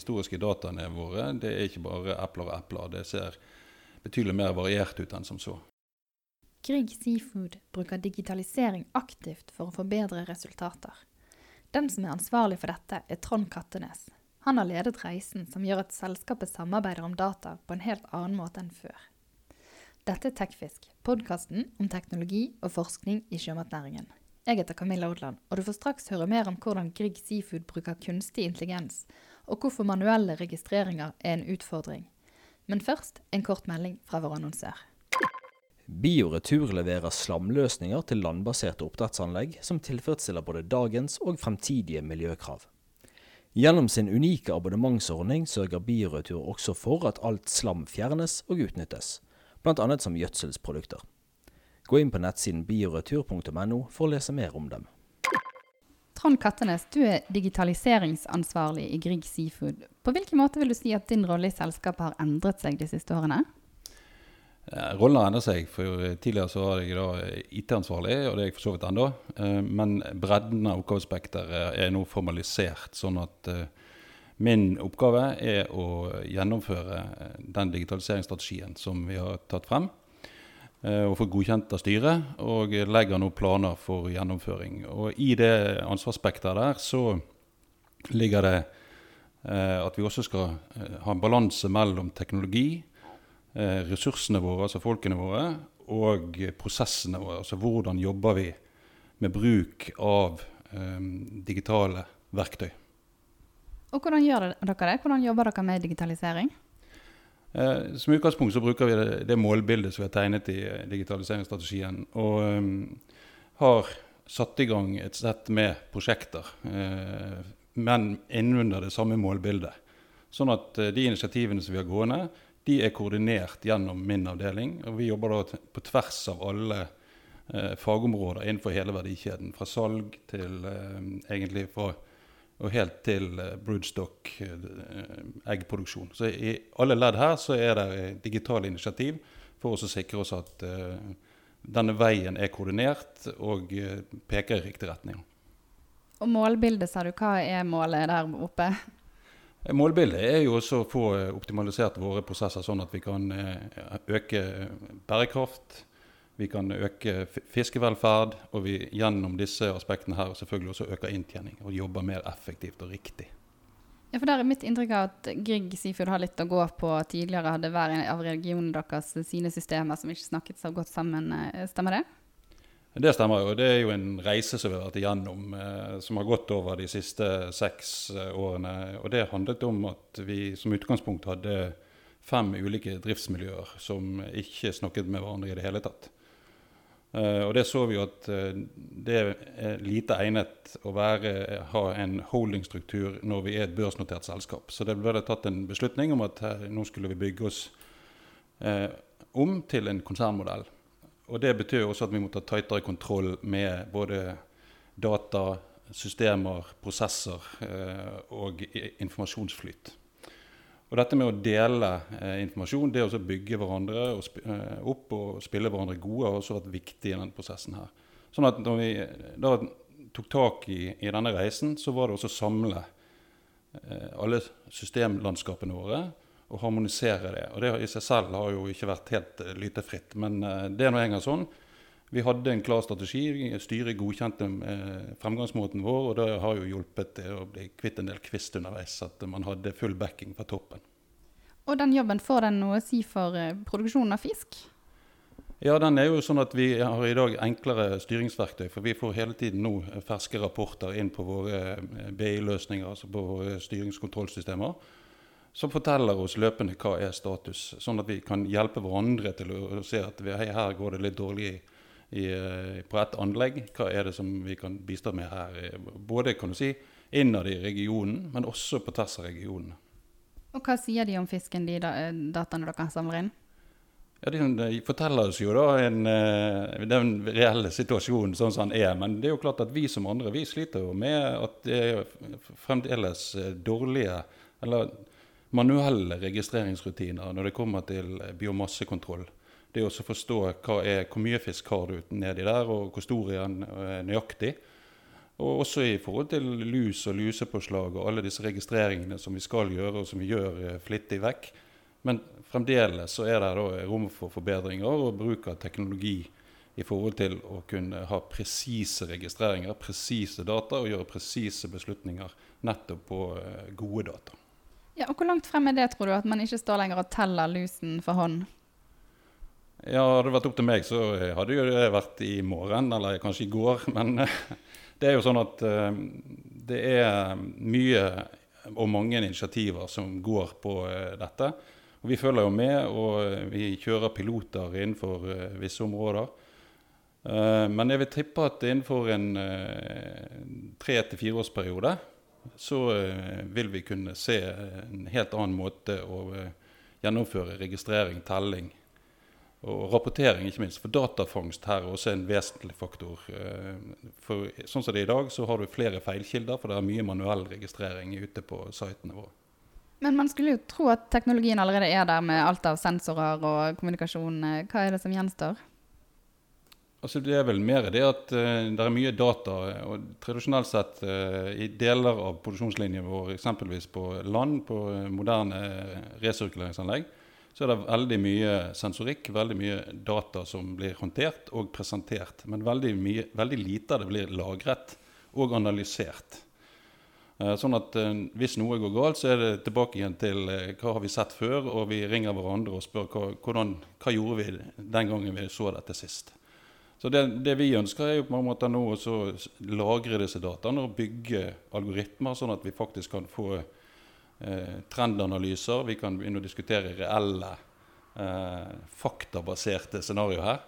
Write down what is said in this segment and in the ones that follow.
historiske dataene våre det er ikke bare epler og epler. Det ser betydelig mer variert ut enn som så. Grieg Seafood bruker digitalisering aktivt for å få bedre resultater. Den som er ansvarlig for dette, er Trond Kattenes. Han har ledet reisen som gjør at selskapet samarbeider om data på en helt annen måte enn før. Dette er Tekfisk, podkasten om teknologi og forskning i sjømatnæringen. Jeg heter Camilla Odland, og du får straks høre mer om hvordan Grieg Seafood bruker kunstig intelligens, og hvorfor manuelle registreringer er en utfordring. Men først en kort melding fra vår annonsør. Bioretur leverer slamløsninger til landbaserte oppdrettsanlegg som tilfredsstiller både dagens og fremtidige miljøkrav. Gjennom sin unike abonnementsordning sørger Bioretur også for at alt slam fjernes og utnyttes, bl.a. som gjødselsprodukter. Gå inn på nettsiden bioretur.no for å lese mer om dem. Trond Kattenes, du er digitaliseringsansvarlig i Grieg Seafood. På hvilken måte vil du si at din rolle i selskapet har endret seg de siste årene? Eh, rollen har endret seg. for Tidligere så var jeg IT-ansvarlig, og det er jeg for så vidt ennå. Eh, men bredden av oppgavespekteret er nå formalisert. sånn at eh, min oppgave er å gjennomføre den digitaliseringsstrategien som vi har tatt frem. Og fått godkjent av styret, og legger nå planer for gjennomføring. Og I det ansvarsspekteret der så ligger det at vi også skal ha en balanse mellom teknologi Eh, ressursene våre, altså folkene våre, og prosessene våre. Altså hvordan jobber vi med bruk av um, digitale verktøy. Og hvordan gjør dere det? Hvordan jobber dere med digitalisering? Eh, som utgangspunkt så bruker vi det, det, målbildet som vi har tegnet i digitaliseringsstrategien. Og um, har satt i gang et sett med prosjekter, eh, men innunder det samme målbildet. Sånn at eh, de initiativene som vi har gående, de er koordinert gjennom min avdeling. Og vi jobber da på tvers av alle eh, fagområder innenfor hele verdikjeden. Fra salg til eh, egentlig fra og helt til eh, broodstock, eh, eggproduksjon. Så i alle ledd her så er det digitale initiativ for å sikre oss at eh, denne veien er koordinert og peker i riktig retning. Og målbildet, sa du. Hva er målet der oppe? Målbildet er jo også å få optimalisert våre prosesser sånn at vi kan øke bærekraft, vi kan øke fiskevelferd, og vi gjennom disse aspektene her selvfølgelig også øker inntjening og jobber mer effektivt og riktig. Ja, for der er mitt inntrykk av at Grieg Seafood har litt å gå på. Tidligere hadde hver av regionene deres sine systemer som ikke snakket så godt sammen. Eh, stemmer det? Det stemmer jo. Det er jo en reise som vi har vært igjennom, eh, som har gått over de siste seks eh, årene. Og det handlet om at vi som utgangspunkt hadde fem ulike driftsmiljøer som ikke snakket med hverandre i det hele tatt. Eh, og det så vi jo at eh, det er lite egnet å være, ha en holdingstruktur når vi er et børsnotert selskap. Så det ble tatt en beslutning om at her, nå skulle vi bygge oss eh, om til en konsernmodell. Og det betyr også at vi må ta tightere kontroll med både data, systemer, prosesser eh, og informasjonsflyt. Og dette med å dele eh, informasjon, det å bygge hverandre og eh, opp og spille hverandre gode, har også vært viktig i denne prosessen her. Sånn at når vi da tok tak i, i denne reisen, så var det også å samle eh, alle systemlandskapene våre og harmonisere det. Og det i seg selv har jo ikke vært helt uh, lytefritt, men eh, det er nå engang sånn. Vi hadde en klar strategi. Styret godkjente eh, fremgangsmåten vår, og det har jo hjulpet til å bli kvitt en del kvist underveis, at man hadde full backing fra toppen. Og den jobben, får den noe å si for produksjonen av fisk? Ja, den er jo sånn at Vi har i dag enklere styringsverktøy. For vi får hele tiden nå ferske rapporter inn på våre BI-løsninger, altså på våre styringskontrollsystemer som forteller oss løpende hva er status, sånn at vi kan hjelpe hverandre til å se at vi, hei, her går det litt dårlig i, eh, på et anlegg. Hva er det som vi kan bistå med her? Både kan du si, innad i regionen, men også på tvers av regionene. Og Hva sier de om fisken, de eh, dataene dere samler inn? Ja, De forteller oss jo da en, eh, den reelle situasjonen sånn som den er. Men det er jo klart at vi som andre vi sliter jo med at det er fremdeles dårlige eller manuelle registreringsrutiner når det kommer til biomassekontroll. Det å forstå er, hvor mye fisk har du nedi der, og hvor stor er den eh, nøyaktig. Og også i forhold til lus og lusepåslag og alle disse registreringene som vi skal gjøre, og som vi gjør eh, flittig vekk. Men fremdeles så er det rom for forbedringer og bruk av teknologi i forhold til å kunne ha presise registreringer, presise data og gjøre presise beslutninger nettopp på eh, gode data. Ja, og Hvor langt frem er det, tror du? At man ikke står lenger og teller lusen for hånd? Ja, Hadde det vært opp til meg, så hadde jo det vært i morgen, eller kanskje i går. Men det er jo sånn at eh, det er mye og mange initiativer som går på eh, dette. Og Vi følger jo med, og vi kjører piloter innenfor eh, visse områder. Men jeg vil tippe at innenfor en tre til fireårsperiode så vil vi kunne se en helt annen måte å gjennomføre registrering, telling, og rapportering, ikke minst. For datafangst her er også en vesentlig faktor. Eh, for sånn som det er i dag, så har du flere feilkilder, for det er mye manuell registrering ute på sitene våre. Men man skulle jo tro at teknologien allerede er der med alt av sensorer og kommunikasjon. Hva er det som gjenstår? Altså Det er vel mer det at uh, det er mye data. og Tradisjonelt sett uh, i deler av produksjonslinjen vår, eksempelvis på land, på moderne resirkuleringsanlegg, så er det veldig mye sensorikk, veldig mye data som blir håndtert og presentert. Men veldig, mye, veldig lite av det blir lagret og analysert. Eh, sånn at eh, hvis noe går galt, så er det tilbake igjen til eh, hva har vi sett før, og vi ringer hverandre og spør hva, hvordan, hva gjorde vi den gangen vi så dette sist. Så det, det vi ønsker, er jo på en måte nå å lagre disse dataene og bygge algoritmer, sånn at vi faktisk kan få trendanalyser. Vi kan begynne å diskutere reelle, eh, faktabaserte scenarioer her.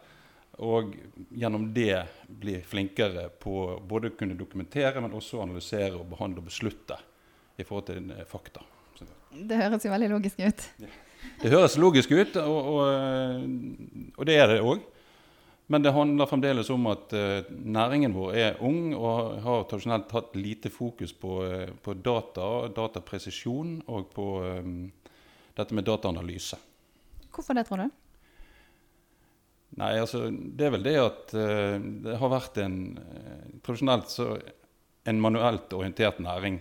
Og gjennom det bli flinkere på både å kunne dokumentere, men også analysere og behandle og beslutte i forhold til eh, fakta. Det høres jo veldig logisk ut. Det høres logisk ut, og, og, eh, og det er det òg. Men det handler fremdeles om at uh, næringen vår er ung og har tradisjonelt hatt lite fokus på, uh, på data, datapresisjon og på um, dette med dataanalyse. Hvorfor det, tror du? Nei, altså, Det er vel det at uh, det har vært en tradisjonelt så en manuelt orientert næring.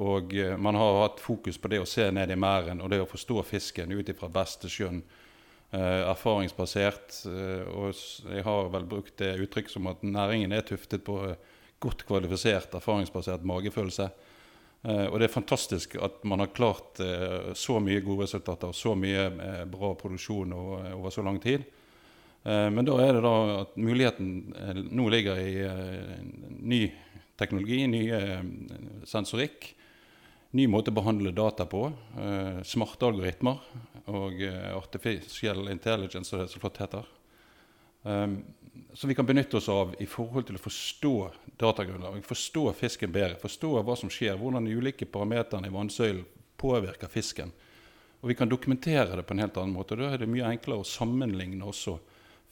Og man har hatt fokus på det å se ned i merden og det å forstå fisken ut ifra beste skjønn. Uh, erfaringsbasert. Uh, og jeg har vel brukt det uttrykk som at næringen er tuftet på godt kvalifisert, erfaringsbasert magefølelse. Og det er fantastisk at man har klart så mye gode resultater og så mye bra produksjon over, så lang tid. men da er det da at muligheten nå ligger i ny teknologi, ny sensorikk ny måte å behandle data på. Eh, smarte algoritmer og eh, artificial intelligence, som det så flott heter. Um, som vi kan benytte oss av i forhold til å forstå datagrunnlaget. Forstå fisken bedre. Forstå hva som skjer, hvordan de ulike parameterne i vannsøylen påvirker fisken. Og vi kan dokumentere det på en helt annen måte. Da er det mye enklere å sammenligne også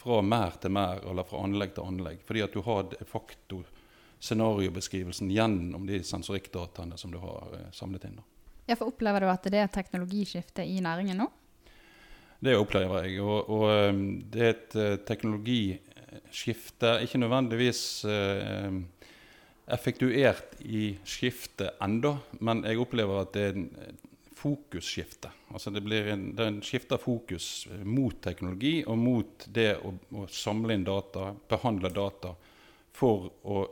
fra mer til mer, eller fra anlegg til anlegg. Fordi at du har faktor scenariobeskrivelsen gjennom de sensorikkdataene som du har eh, samlet inn. Ja, for Opplever du at det er et teknologiskifte i næringen nå? Det opplever jeg. Og, og um, det er et uh, teknologiskifte. Ikke nødvendigvis effektuert i skiftet enda, men jeg opplever at det er en fokusskifte. Altså det blir en, det en skifter fokus mot teknologi og mot det å, å samle inn data, behandle data, for å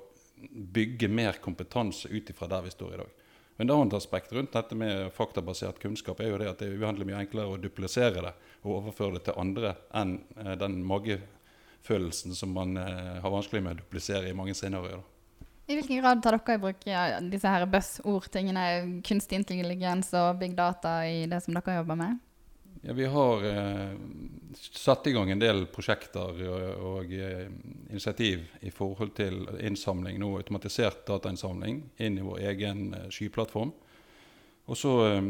bygge mer kompetanse ut ifra der vi står i dag. Men Et annet aspekt rundt dette med faktabasert kunnskap er jo det at det er uendelig mye enklere å duplisere det og overføre det til andre enn eh, den magefølelsen som man eh, har vanskelig med å duplisere i mange scenarioer. I hvilken grad tar dere i bruk ja, disse her buzzord-tingene, kunstig intelligens og big data, i det som dere jobber med? Ja, Vi har eh, satt i gang en del prosjekter og, og eh, initiativ i forhold til innsamling, nå automatisert datainnsamling, inn i vår egen eh, skyplattform. Og så eh,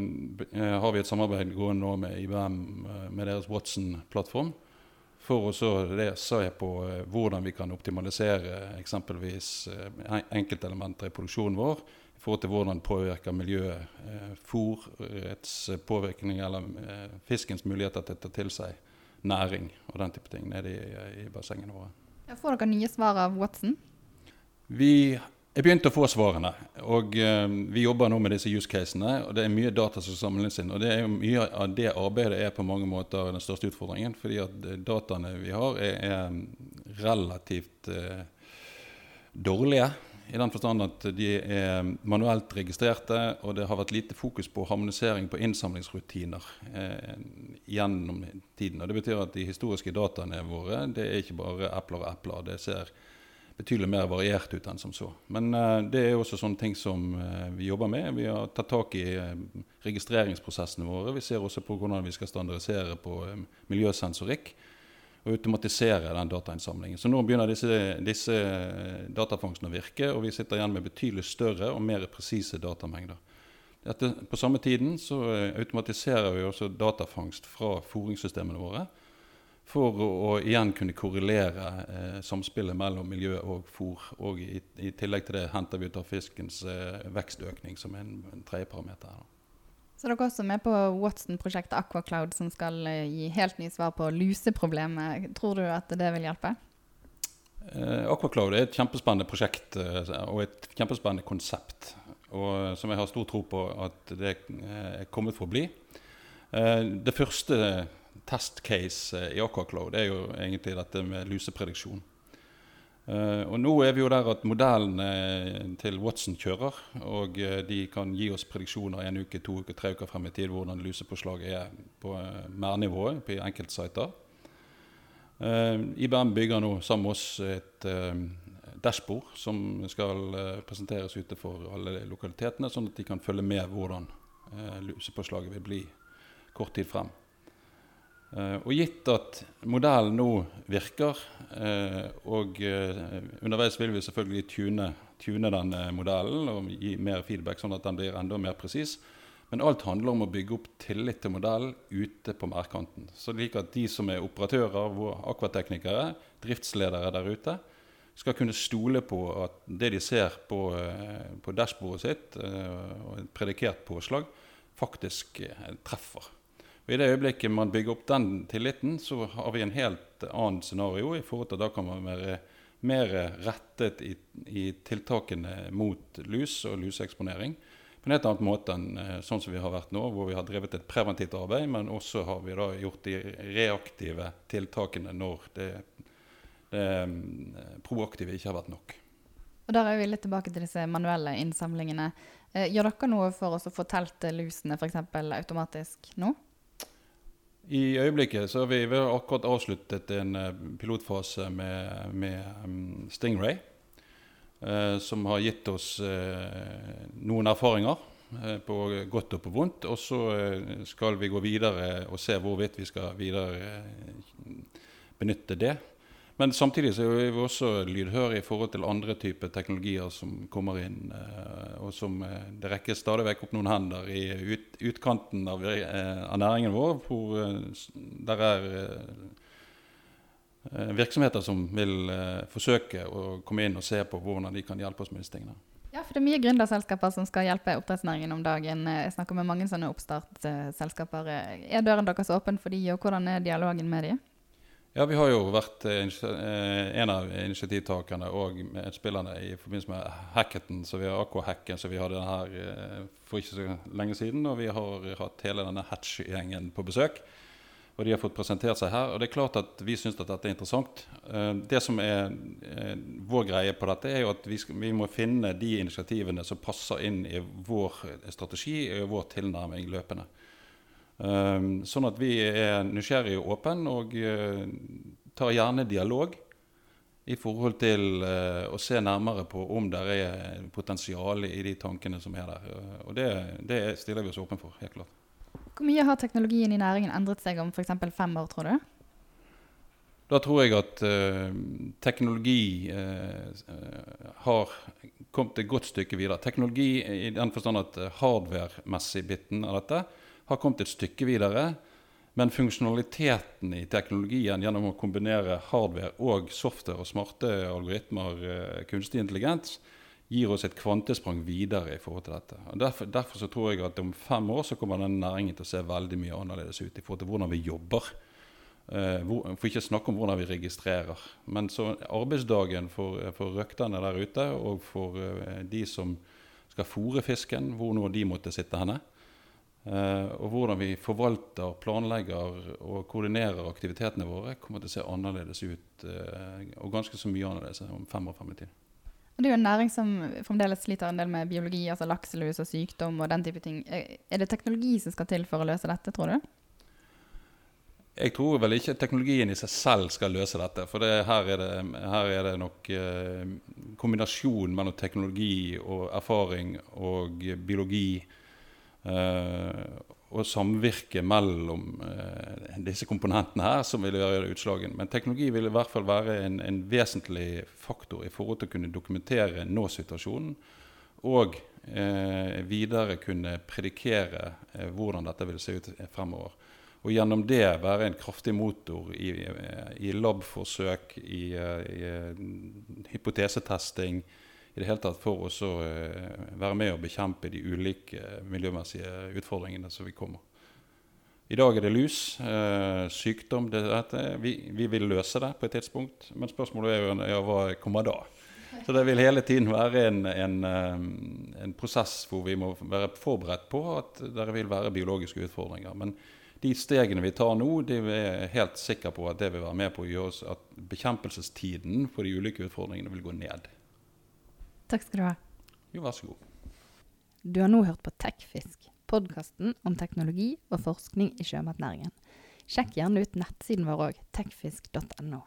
eh, har vi et samarbeid gående nå med IBM eh, med deres Watson-plattform. For å se på hvordan vi kan optimalisere eksempelvis enkeltelementer i produksjonen vår i forhold til hvordan det påvirker miljøet, eh, fôrets påvirkning eller eh, fiskens muligheter til å ta til seg næring og den type ting nede i, i bassengene våre. Får dere nye svar av Watson? Vi Jeg begynte å få svarene. og eh, Vi jobber nå med disse use casene. og Det er mye data som samles inn. og det er jo Mye av det arbeidet er på mange måter den største utfordringen. fordi at eh, dataene vi har, er, er relativt eh, dårlige. I den forstand at de er manuelt registrerte, og det har vært lite fokus på harmonisering på innsamlingsrutiner eh, gjennom tiden. Og Det betyr at de historiske dataene våre det er ikke bare epler og epler. Det ser betydelig mer variert ut enn som så. Men eh, det er også sånne ting som eh, vi jobber med. Vi har tatt tak i uh, registreringsprosessene våre. Vi ser også på hvordan vi skal standardisere på miljøsensorikk og automatisere den datainnsamlingen. Så nå begynner disse, disse datafangstene å virke, og vi sitter igjen med betydelig større og mer presise datamengder. Dette, på samme tiden så automatiserer vi også datafangst fra fôringssystemene våre for å, å, igjen kunne korrelere eh, samspillet mellom miljø og fôr. Og i, i, tillegg til det henter vi ut av fiskens eh, vekstøkning som en, en tredje parameter. Da. Så dere er også med på Watson-prosjektet Aquacloud, som skal eh, gi helt nye svar på luseproblemet. Tror du at det vil hjelpe? Eh, Aquacloud er et kjempespennende prosjekt eh, og et kjempespennende konsept. Og som jeg har stor tro på at det er kommet for å bli. Det første testcase eh, i Aquacloud er jo egentlig dette med luseprediksjon. Uh, og nå er vi jo der at modellen uh, til Watson kjører. Og uh, de kan gi oss prediksjoner en uke, to uker, tre uker frem i tid hvordan lusepåslaget er på merdnivået på enkeltsider. IBM bygger nå sammen med oss et dashbord som skal presenteres ute for alle lokalitetene, sånn at de kan følge med hvordan lusepåslaget vil bli kort tid frem. Uh, og gitt at modellen nå virker, uh, og uh, underveis vil vi selvfølgelig tune, tune den modellen og gi mer feedback, sånn at den blir enda mer presis. Men alt handler om å bygge opp tillit til modellen ute på merdkanten. Slik at de som er operatører, akvateknikere, driftsledere der ute, skal kunne stole på at det de ser på, på dashbordet sitt, og et predikert påslag, faktisk treffer. Og I det øyeblikket man bygger opp den tilliten, så har vi en helt annen scenario. i forhold til at Da kan man være mer rettet i, i tiltakene mot lus og luseeksponering på en helt annen måte enn eh, sånn som vi har vært nå, hvor vi har drevet et preventivt arbeid, men også har vi da gjort de reaktive tiltakene når det, det mm, proaktive ikke har vært nok. Og Der er vi litt tilbake til disse manuelle innsamlingene. Eh, gjør dere noe for å få telt lusene f.eks. automatisk nå? I øyeblikket så har vi, vi har akkurat avsluttet en uh, pilotfase med, med um, Stingray. Eh, som har gitt oss eh, noen erfaringer på godt og på vondt. Og så skal vi gå videre og se hvorvidt vi skal videre benytte det. Men samtidig så er vi også lydhøre i forhold til andre typer teknologier som kommer inn, eh, og som eh, det rekker stadig vekk opp noen hender i ut, utkanten av, eh, av, næringen vår, hvor der er virksomheter som vil forsøke å komme inn og se på hvordan de kan hjelpe oss med disse tingene. Ja, for det er mye gründerselskaper som skal hjelpe oppdrettsnæringen om dagen. Jeg snakker med mange sånne oppstartsselskaper. Er døren deres åpen for de, og hvordan er dialogen med de? Ja, vi har jo vært eh, eh, en av initiativtakerne og medspillerne i forbindelse med hackathon. Så vi har Aquahacken som vi hadde her eh, for ikke så lenge siden. Og vi har hatt hele denne Hatch-gjengen på besøk. Og de har fått presentert seg her. Og det er klart at vi syns at dette er interessant. Det som er vår greie på dette, er jo at vi må finne de initiativene som passer inn i vår strategi og vår tilnærming løpende. Um, sånn at vi er nysgjerrige og åpne og uh, tar gjerne dialog i forhold til uh, å se nærmere på om det er potensial i de tankene som er der. Uh, og det, det, stiller vi oss åpne for, helt klart. Hvor mye har teknologien i næringen endret seg om f.eks. fem år, tror du? Da tror jeg at teknologi har kommet et godt stykke videre. Teknologi i den forstand at hardware-messig biten av dette har kommet et stykke videre. Men funksjonaliteten i teknologien gjennom å kombinere hardware og software og smarte algoritmer, eh, kunstig intelligens, gir oss et kvantesprang videre i forhold til dette. Og derfor, derfor tror jeg at om fem år så kommer denne næringen til å se veldig mye annerledes ut i forhold til hvordan vi jobber. Eh, hvor, for ikke snakke om hvordan vi registrerer. Men så arbeidsdagen for, for røkterne der ute, og for eh, de som skal fôre fisken, hvor nå de måtte sitte henne. Eh, og hvordan vi forvalter, planlegger og koordinerer aktivitetene våre, kommer til å se annerledes ut. eh, og ganske så mye annerledes om fem år frem i tid. Det er jo en næring som fremdeles sliter en del med biologi, altså lakselus og sykdom og den type ting. Eh, Er det teknologi som skal til for å løse dette, tror du? Jeg tror vel ikke teknologien i seg selv skal løse dette. For det, her, er det, her er det nok eh, kombinasjon mellom teknologi og erfaring og biologi. Eh, og samvirke mellom eh, disse komponentene her som vil gjøre utslagen. Men teknologi vil i hvert fall være en, en vesentlig faktor i forhold til å kunne dokumentere nå-situasjonen. Og eh, videre kunne predikere eh, hvordan dette vil se ut fremover. Og gjennom det være en kraftig motor i, i labforsøk, i, i hypotesetesting, i det hele tatt for å eh, være med og bekjempe de ulike miljømessige utfordringene som vi kommer. I dag er det lus, eh, sykdom det, dette. Vi, vi, vil løse det på et tidspunkt, men spørsmålet er jo ja, hva kommer da? Så det vil hele tiden være en, en, en prosess hvor vi må være forberedt på at det vil være biologiske utfordringer. Men de stegene vi tar nå, de er helt sikre på at det vil være med på å gjøre at bekjempelsestiden for de ulike utfordringene vil gå ned. Takk skal du ha. Jo, vær så god. Du har nå hørt på Tekfisk, podkasten om teknologi og forskning i sjømatnæringen. Sjekk gjerne ut nettsiden vår òg, tekfisk.no.